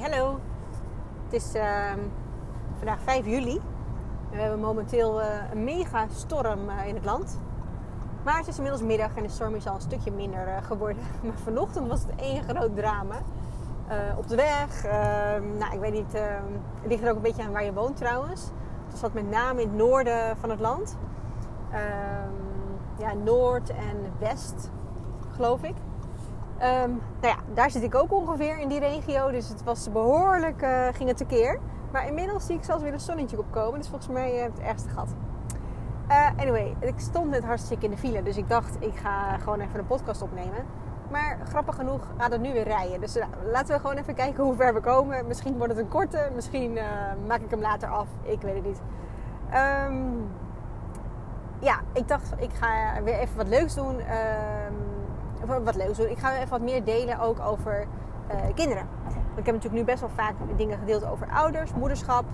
Hallo. Het is ehm, vandaag 5 juli. We hebben momenteel eh, een mega storm eh, in het land. Maar het is inmiddels middag en de storm is al een stukje minder eh, geworden. Maar vanochtend was het één groot drama. Op de weg. ehm, nou, ik weet niet. ehm, het ligt er ook een beetje aan waar je woont trouwens. Het zat met name in het noorden van het land. Ja, noord en west, geloof ik. Ehm, nou ja, daar zit ik ook ongeveer in die regio. Dus het was behoorlijk, eh, ging het tekeer. Maar inmiddels zie ik zelfs weer een zonnetje opkomen. Dus volgens mij heb ik het ergste gehad. Eh, anyway, ik stond net hartstikke in de file. Dus ik dacht, ik ga gewoon even een podcast opnemen. Maar grappig genoeg gaat het nu weer rijden. Dus eh, laten we gewoon even kijken hoe ver we komen. Misschien wordt het een korte. Misschien eh, maak ik hem later af. Ik weet het niet. Ehm, ja, ik dacht, ik ga weer even wat leuks doen. Ehm, wat leuks doen. Ik ga even wat meer delen ook over eh, kinderen. Want ik heb natuurlijk nu best wel vaak dingen gedeeld over ouders, moederschap,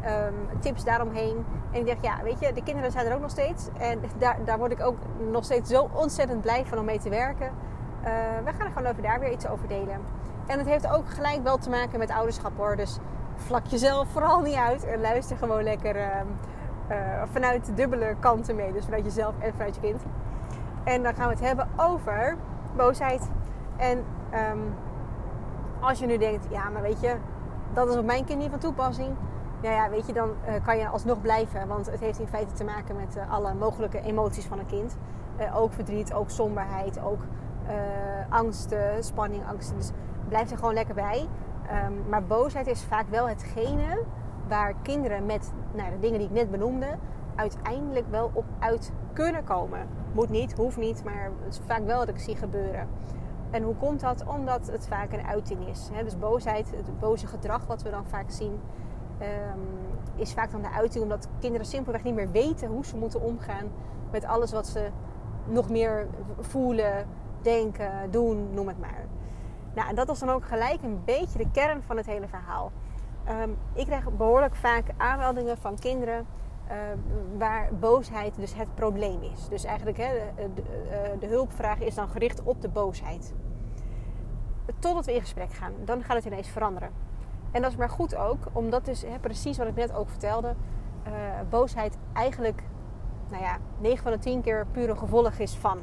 ehm, tips daaromheen. En ik dacht, ja, weet je, de kinderen zijn er ook nog steeds. En daar, daar word ik ook nog steeds zo ontzettend blij van om mee te werken. Eh, we gaan er gewoon over daar weer iets over delen. En het heeft ook gelijk wel te maken met ouderschap hoor. Dus vlak jezelf vooral niet uit en luister gewoon lekker ehm, eh, vanuit dubbele kanten mee. Dus vanuit jezelf en vanuit je kind. En dan gaan we het hebben over boosheid. En ehm, als je nu denkt, ja, maar weet je, dat is op mijn kind niet van toepassing. Nou ja, weet je, dan eh, kan je alsnog blijven. Want het heeft in feite te maken met eh, alle mogelijke emoties van een kind. Eh, ook verdriet, ook somberheid, ook angsten, spanning, angsten. Dus blijf er gewoon lekker bij. Ehm, maar boosheid is vaak wel hetgene waar kinderen met nou, de dingen die ik net benoemde... uiteindelijk wel op uit kunnen komen. Moet niet, hoeft niet, maar het is vaak wel dat ik zie gebeuren. En hoe komt dat? Omdat het vaak een uiting is. Dus boosheid, het boze gedrag wat we dan vaak zien, ehm, is vaak dan de uiting omdat kinderen simpelweg niet meer weten hoe ze moeten omgaan met alles wat ze nog meer voelen, denken, doen, noem het maar. Nou, en dat is dan ook gelijk een beetje de kern van het hele verhaal. Ehm, ik krijg behoorlijk vaak aanmeldingen van kinderen uh, waar boosheid dus het probleem is. Dus eigenlijk hè, de, de, de, hulpvraag is dan gericht op de boosheid. Totdat we in gesprek gaan, dan gaat het ineens veranderen. En dat is maar goed ook, omdat dus hè, precies wat ik net ook vertelde, uh, boosheid eigenlijk, nou ja, 9 van de 10 keer puur een gevolg is van.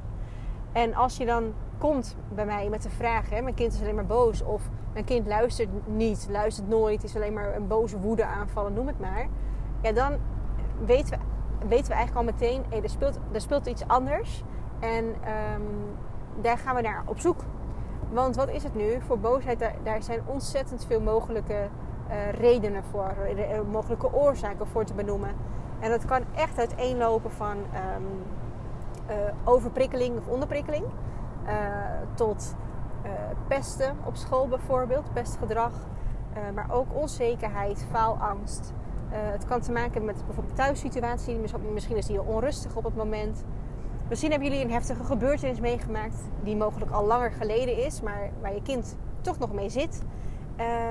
En als je dan komt bij mij met de vraag, hè, mijn kind is alleen maar boos of mijn kind luistert niet, luistert nooit, is alleen maar een boze woede aanvallen, noem het maar. Ja, dan weten we, weten we eigenlijk al meteen, hey, er, speelt, er speelt iets anders. En um, daar gaan we naar op zoek. Want wat is het nu? Voor boosheid, daar, zijn ontzettend veel mogelijke uh, redenen voor. Mogelijke oorzaken voor te benoemen. En dat kan echt uiteenlopen van um, uh, overprikkeling of onderprikkeling. Tot pesten op school bijvoorbeeld, pestgedrag. maar ook onzekerheid, faalangst. Uh, het kan te maken met bijvoorbeeld thuissituatie. Misschien is die onrustig op het moment. Misschien hebben jullie een heftige gebeurtenis meegemaakt die mogelijk al langer geleden is, maar waar je kind toch nog mee zit.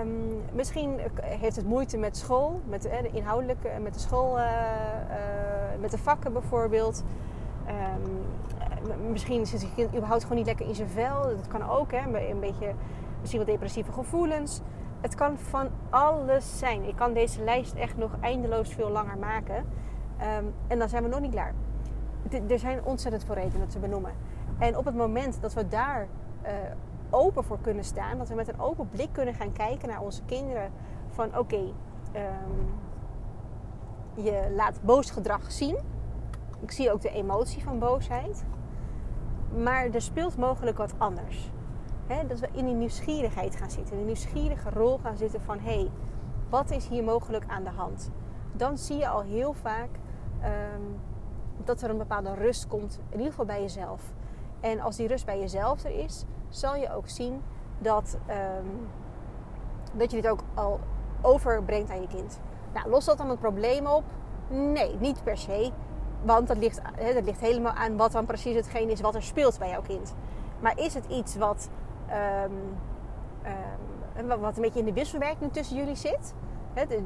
Um, misschien heeft het moeite met school, met de inhoudelijke, met de school, uh, met de vakken bijvoorbeeld. Um, misschien zit je kind überhaupt gewoon niet lekker in zijn vel. Dat kan ook, hè? een beetje misschien wat depressieve gevoelens. Het kan van alles zijn. Ik kan deze lijst echt nog eindeloos veel langer maken. Um, en dan zijn we nog niet klaar. Er zijn ontzettend veel redenen te benoemen. En op het moment dat we daar uh, open voor kunnen staan, dat we met een open blik kunnen gaan kijken naar onze kinderen, van oké, um, je laat boos gedrag zien. Ik zie ook de emotie van boosheid. Maar er speelt mogelijk wat anders. Dat we in die nieuwsgierigheid gaan zitten. In die nieuwsgierige rol gaan zitten van... hé, hey, wat is hier mogelijk aan de hand? Dan zie je al heel vaak um, dat er een bepaalde rust komt. In ieder geval bij jezelf. En als die rust bij jezelf er is... zal je ook zien dat, um, dat je dit ook al overbrengt aan je kind. Nou, lost dat dan het probleem op? Nee, niet per se. Want dat ligt, dat ligt helemaal aan wat dan precies hetgeen is wat er speelt bij jouw kind. Maar is het iets wat Um, um, wat een beetje in de wisselwerking tussen jullie zit.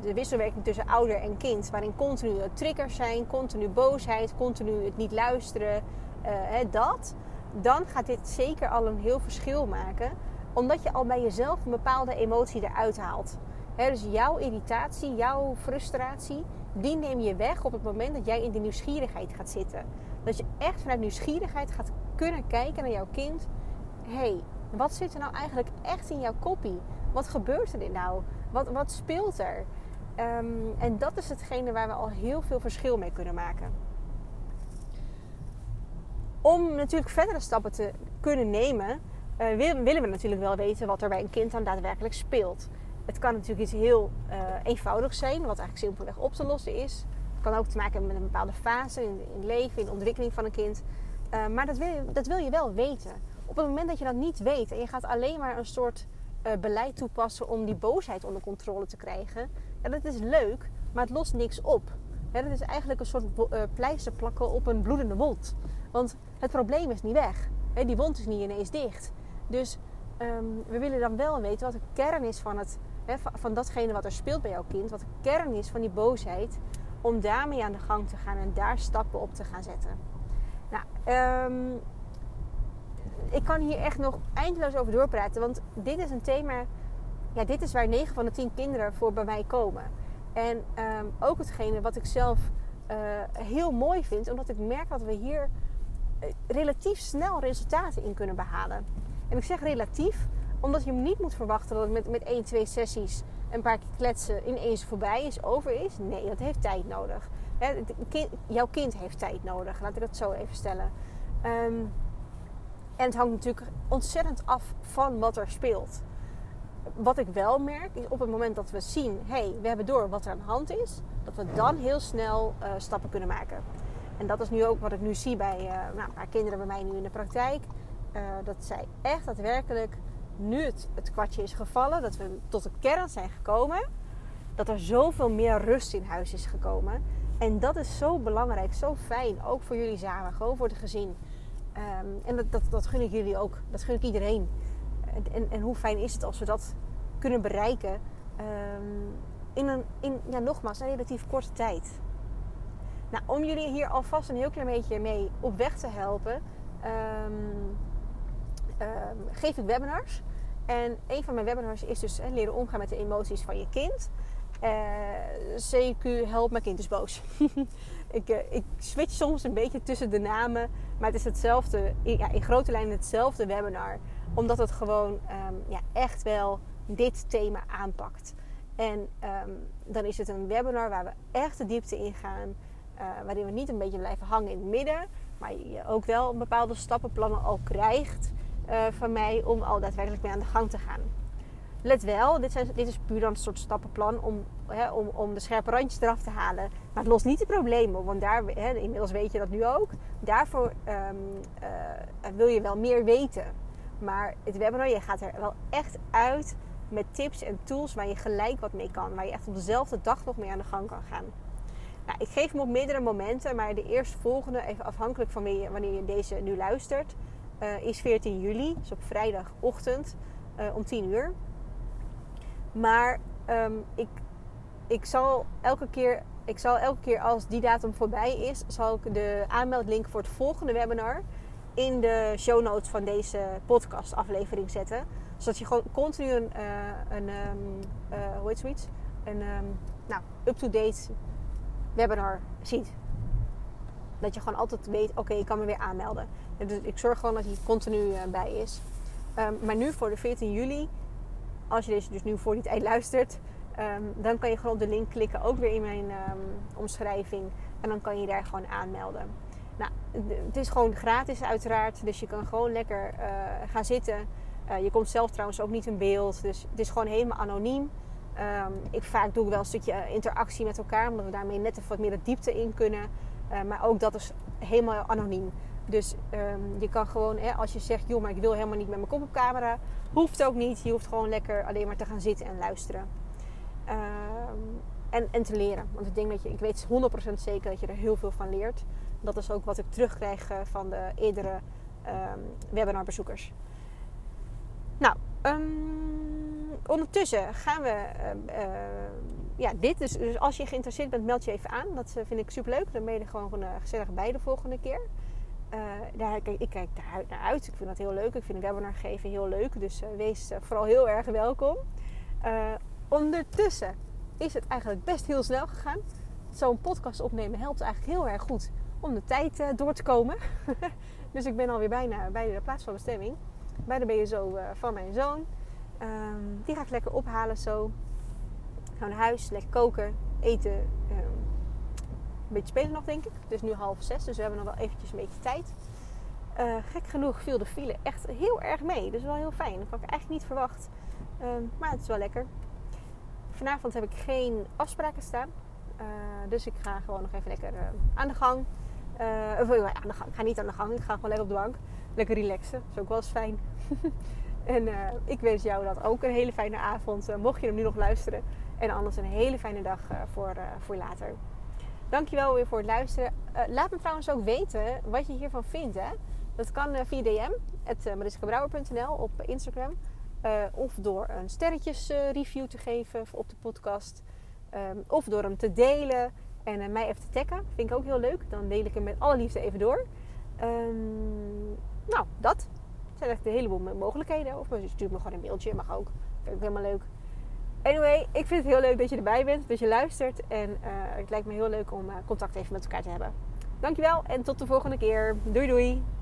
De, wisselwerking tussen ouder en kind, waarin continu triggers zijn, continu boosheid, continu het niet luisteren, he, dat. Dan gaat dit zeker al een heel verschil maken Omdat je al bij jezelf een bepaalde emotie eruit haalt. dus jouw irritatie, jouw frustratie, die neem je weg op het moment dat jij in de nieuwsgierigheid gaat zitten. Dat je echt vanuit nieuwsgierigheid gaat kunnen kijken naar jouw kind. Hey, wat zit er nou eigenlijk echt in jouw koppie? Wat gebeurt er nou? Wat, wat speelt er? Ehm, en dat is hetgene waar we al heel veel verschil mee kunnen maken. Om natuurlijk verdere stappen te kunnen nemen, uh, willen we natuurlijk wel weten wat er bij een kind dan daadwerkelijk speelt. Het kan natuurlijk iets heel uh, eenvoudigs zijn, wat eigenlijk simpelweg op te lossen is. Het kan ook te maken hebben met een bepaalde fase in, het leven, in de ontwikkeling van een kind. Uh, maar dat wil, dat wil je wel weten. Op het moment dat je dat niet weet en je gaat alleen maar een soort uh, beleid toepassen om die boosheid onder controle te krijgen, dat is leuk, maar het lost niks op. Dat is eigenlijk een soort pleister plakken op een bloedende wond. Want het probleem is niet weg. die wond is niet ineens dicht. Dus um, we willen dan wel weten wat de kern is van, het, van datgene wat er speelt bij jouw kind. Wat de kern is van die boosheid. Om daarmee aan de gang te gaan en daar stappen op te gaan zetten. Nou, um, ik kan hier echt nog eindeloos over doorpraten. Want dit is een thema. Ja, dit is waar 9 van de 10 kinderen voor bij mij komen. En um, ook hetgene wat ik zelf uh, heel mooi vind. Omdat ik merk dat we hier uh, relatief snel resultaten in kunnen behalen. En ik zeg relatief, omdat je niet moet verwachten dat het met, met 1, 2 sessies een paar keer kletsen ineens voorbij is, over is. Nee, dat heeft tijd nodig. Jouw kind heeft tijd nodig, laat ik het zo even stellen. Um, en het hangt natuurlijk ontzettend af van wat er speelt. Wat ik wel merk is op het moment dat we zien, hé, hey, we hebben door wat er aan de hand is, dat we dan heel snel uh, stappen kunnen maken. En dat is nu ook wat ik nu zie bij uh, nou, een paar kinderen bij mij nu in de praktijk. Uh, dat zij echt daadwerkelijk, nu het, het kwartje is gevallen, dat we tot de kern zijn gekomen, dat er zoveel meer rust in huis is gekomen. En dat is zo belangrijk, zo fijn, ook voor jullie samen, gewoon voor het gezin. Um, en dat, dat, gun ik jullie ook. Dat gun ik iedereen. En, en, hoe fijn is het als we dat kunnen bereiken um, in een, in, ja, nogmaals, een relatief korte tijd. Nou, om jullie hier alvast een heel klein beetje mee op weg te helpen, um, geef ik webinars. En een van mijn webinars is dus leren omgaan met de emoties van je kind. Uh, CQ, help, mijn kind is boos. ik, uh, ik switch soms een beetje tussen de namen. Maar het is hetzelfde, ja, in grote lijnen hetzelfde webinar. Omdat het gewoon um, ja, echt wel dit thema aanpakt. En um, dan is het een webinar waar we echt de diepte in gaan. Uh, waarin we niet een beetje blijven hangen in het midden. Maar je ook wel bepaalde stappenplannen al krijgt van mij om al daadwerkelijk mee aan de gang te gaan. Let wel, dit, zijn, dit is puur dan een soort stappenplan om, om, om de scherpe randjes eraf te halen. Maar het lost niet de problemen want daar, hè, inmiddels weet je dat nu ook. Daarvoor um, uh, wil je wel meer weten. Maar het webinar, je gaat er wel echt uit met tips en tools waar je gelijk wat mee kan. Waar je echt op dezelfde dag nog mee aan de gang kan gaan. Nou, ik geef hem op meerdere momenten, maar de eerstvolgende, even afhankelijk van wanneer je deze nu luistert, uh, is 14 juli. Dus op vrijdagochtend uh, om 10 uur. Maar um, ik, ik zal elke keer ik zal elke keer als die datum voorbij is, zal ik de aanmeldlink voor het volgende webinar in de show notes van deze podcast aflevering zetten. Zodat je gewoon continu een, uh, een um, uh, hoe heet zoiets? Een um, nou, up-to-date webinar ziet. Dat je gewoon altijd weet, oké, ik kan me weer aanmelden. Dus ik zorg gewoon dat hij continu uh, bij is. Um, maar nu voor de 14 juli als je deze dus nu voor die tijd luistert, um, dan kan je gewoon op de link klikken, ook weer in mijn um, omschrijving. En dan kan je daar gewoon aanmelden. Nou, het is gewoon gratis uiteraard, dus je kan gewoon lekker uh, gaan zitten. Uh, je komt zelf trouwens ook niet in beeld, dus het is gewoon helemaal anoniem. Um, ik, vaak doe ik wel een stukje interactie met elkaar, omdat we daarmee net even wat meer de diepte in kunnen. Maar ook dat is helemaal anoniem. Dus je kan gewoon, hè, als je zegt, joh, maar ik wil helemaal niet met mijn kop op camera, hoeft ook niet. Je hoeft gewoon lekker alleen maar te gaan zitten en luisteren. Um, en, en te leren. Want ik denk dat je, ik weet 100% zeker dat je er heel veel van leert. Dat is ook wat ik terugkrijg eh, van de eerdere um, webinarbezoekers. Nou, ondertussen gaan we. Uh, ja, dit dus, dus als je geïnteresseerd bent, meld je even aan. Dat vind ik super leuk. Dan ben je gewoon gezellig bij de volgende keer. daar, kijk, ik kijk daar naar uit. Ik vind dat heel leuk. Ik vind een webinar geven heel leuk. Dus wees vooral heel erg welkom. Ondertussen is het eigenlijk best heel snel gegaan. Zo'n podcast opnemen helpt eigenlijk heel erg goed om de tijd door te komen. dus ik ben alweer bijna bij de plaats van bestemming. Bij de BSO van mijn zoon. Ehm, die ga ik lekker ophalen zo. Gaan naar huis, lekker koken, eten. Um, een beetje spelen nog, denk ik. Het is nu half zes, dus we hebben nog wel eventjes een beetje tijd. Uh, gek genoeg viel de file echt heel erg mee. Dus wel heel fijn. Dat had ik eigenlijk niet verwacht. Ehm, maar het is wel lekker. Vanavond heb ik geen afspraken staan. Uh, dus ik ga gewoon nog even lekker uh, aan de gang. of aan de gang. Ik ga niet aan de gang. Ik ga gewoon lekker op de bank. Lekker relaxen. Dat is ook wel eens fijn. En uh, ik wens jou dat ook een hele fijne avond. Uh, mocht je hem nu nog luisteren. En anders een hele fijne dag uh, voor, voor later. Dankjewel weer voor het luisteren. laat me trouwens ook weten wat je hiervan vindt. Hè? Dat kan via DM, mariskebrouwer.nl op Instagram. Of door een sterretjes review te geven op de podcast. Um, of door hem te delen en mij even te taggen. Vind ik ook heel leuk. Dan deel ik hem met alle liefde even door. Um, nou, dat zijn echt een heleboel mogelijkheden. Of stuur me gewoon een mailtje, mag ook. Vind ik helemaal leuk. Anyway, ik vind het heel leuk dat je erbij bent, dat je luistert. En het lijkt me heel leuk om contact even met elkaar te hebben. Dankjewel en tot de volgende keer. Doei doei!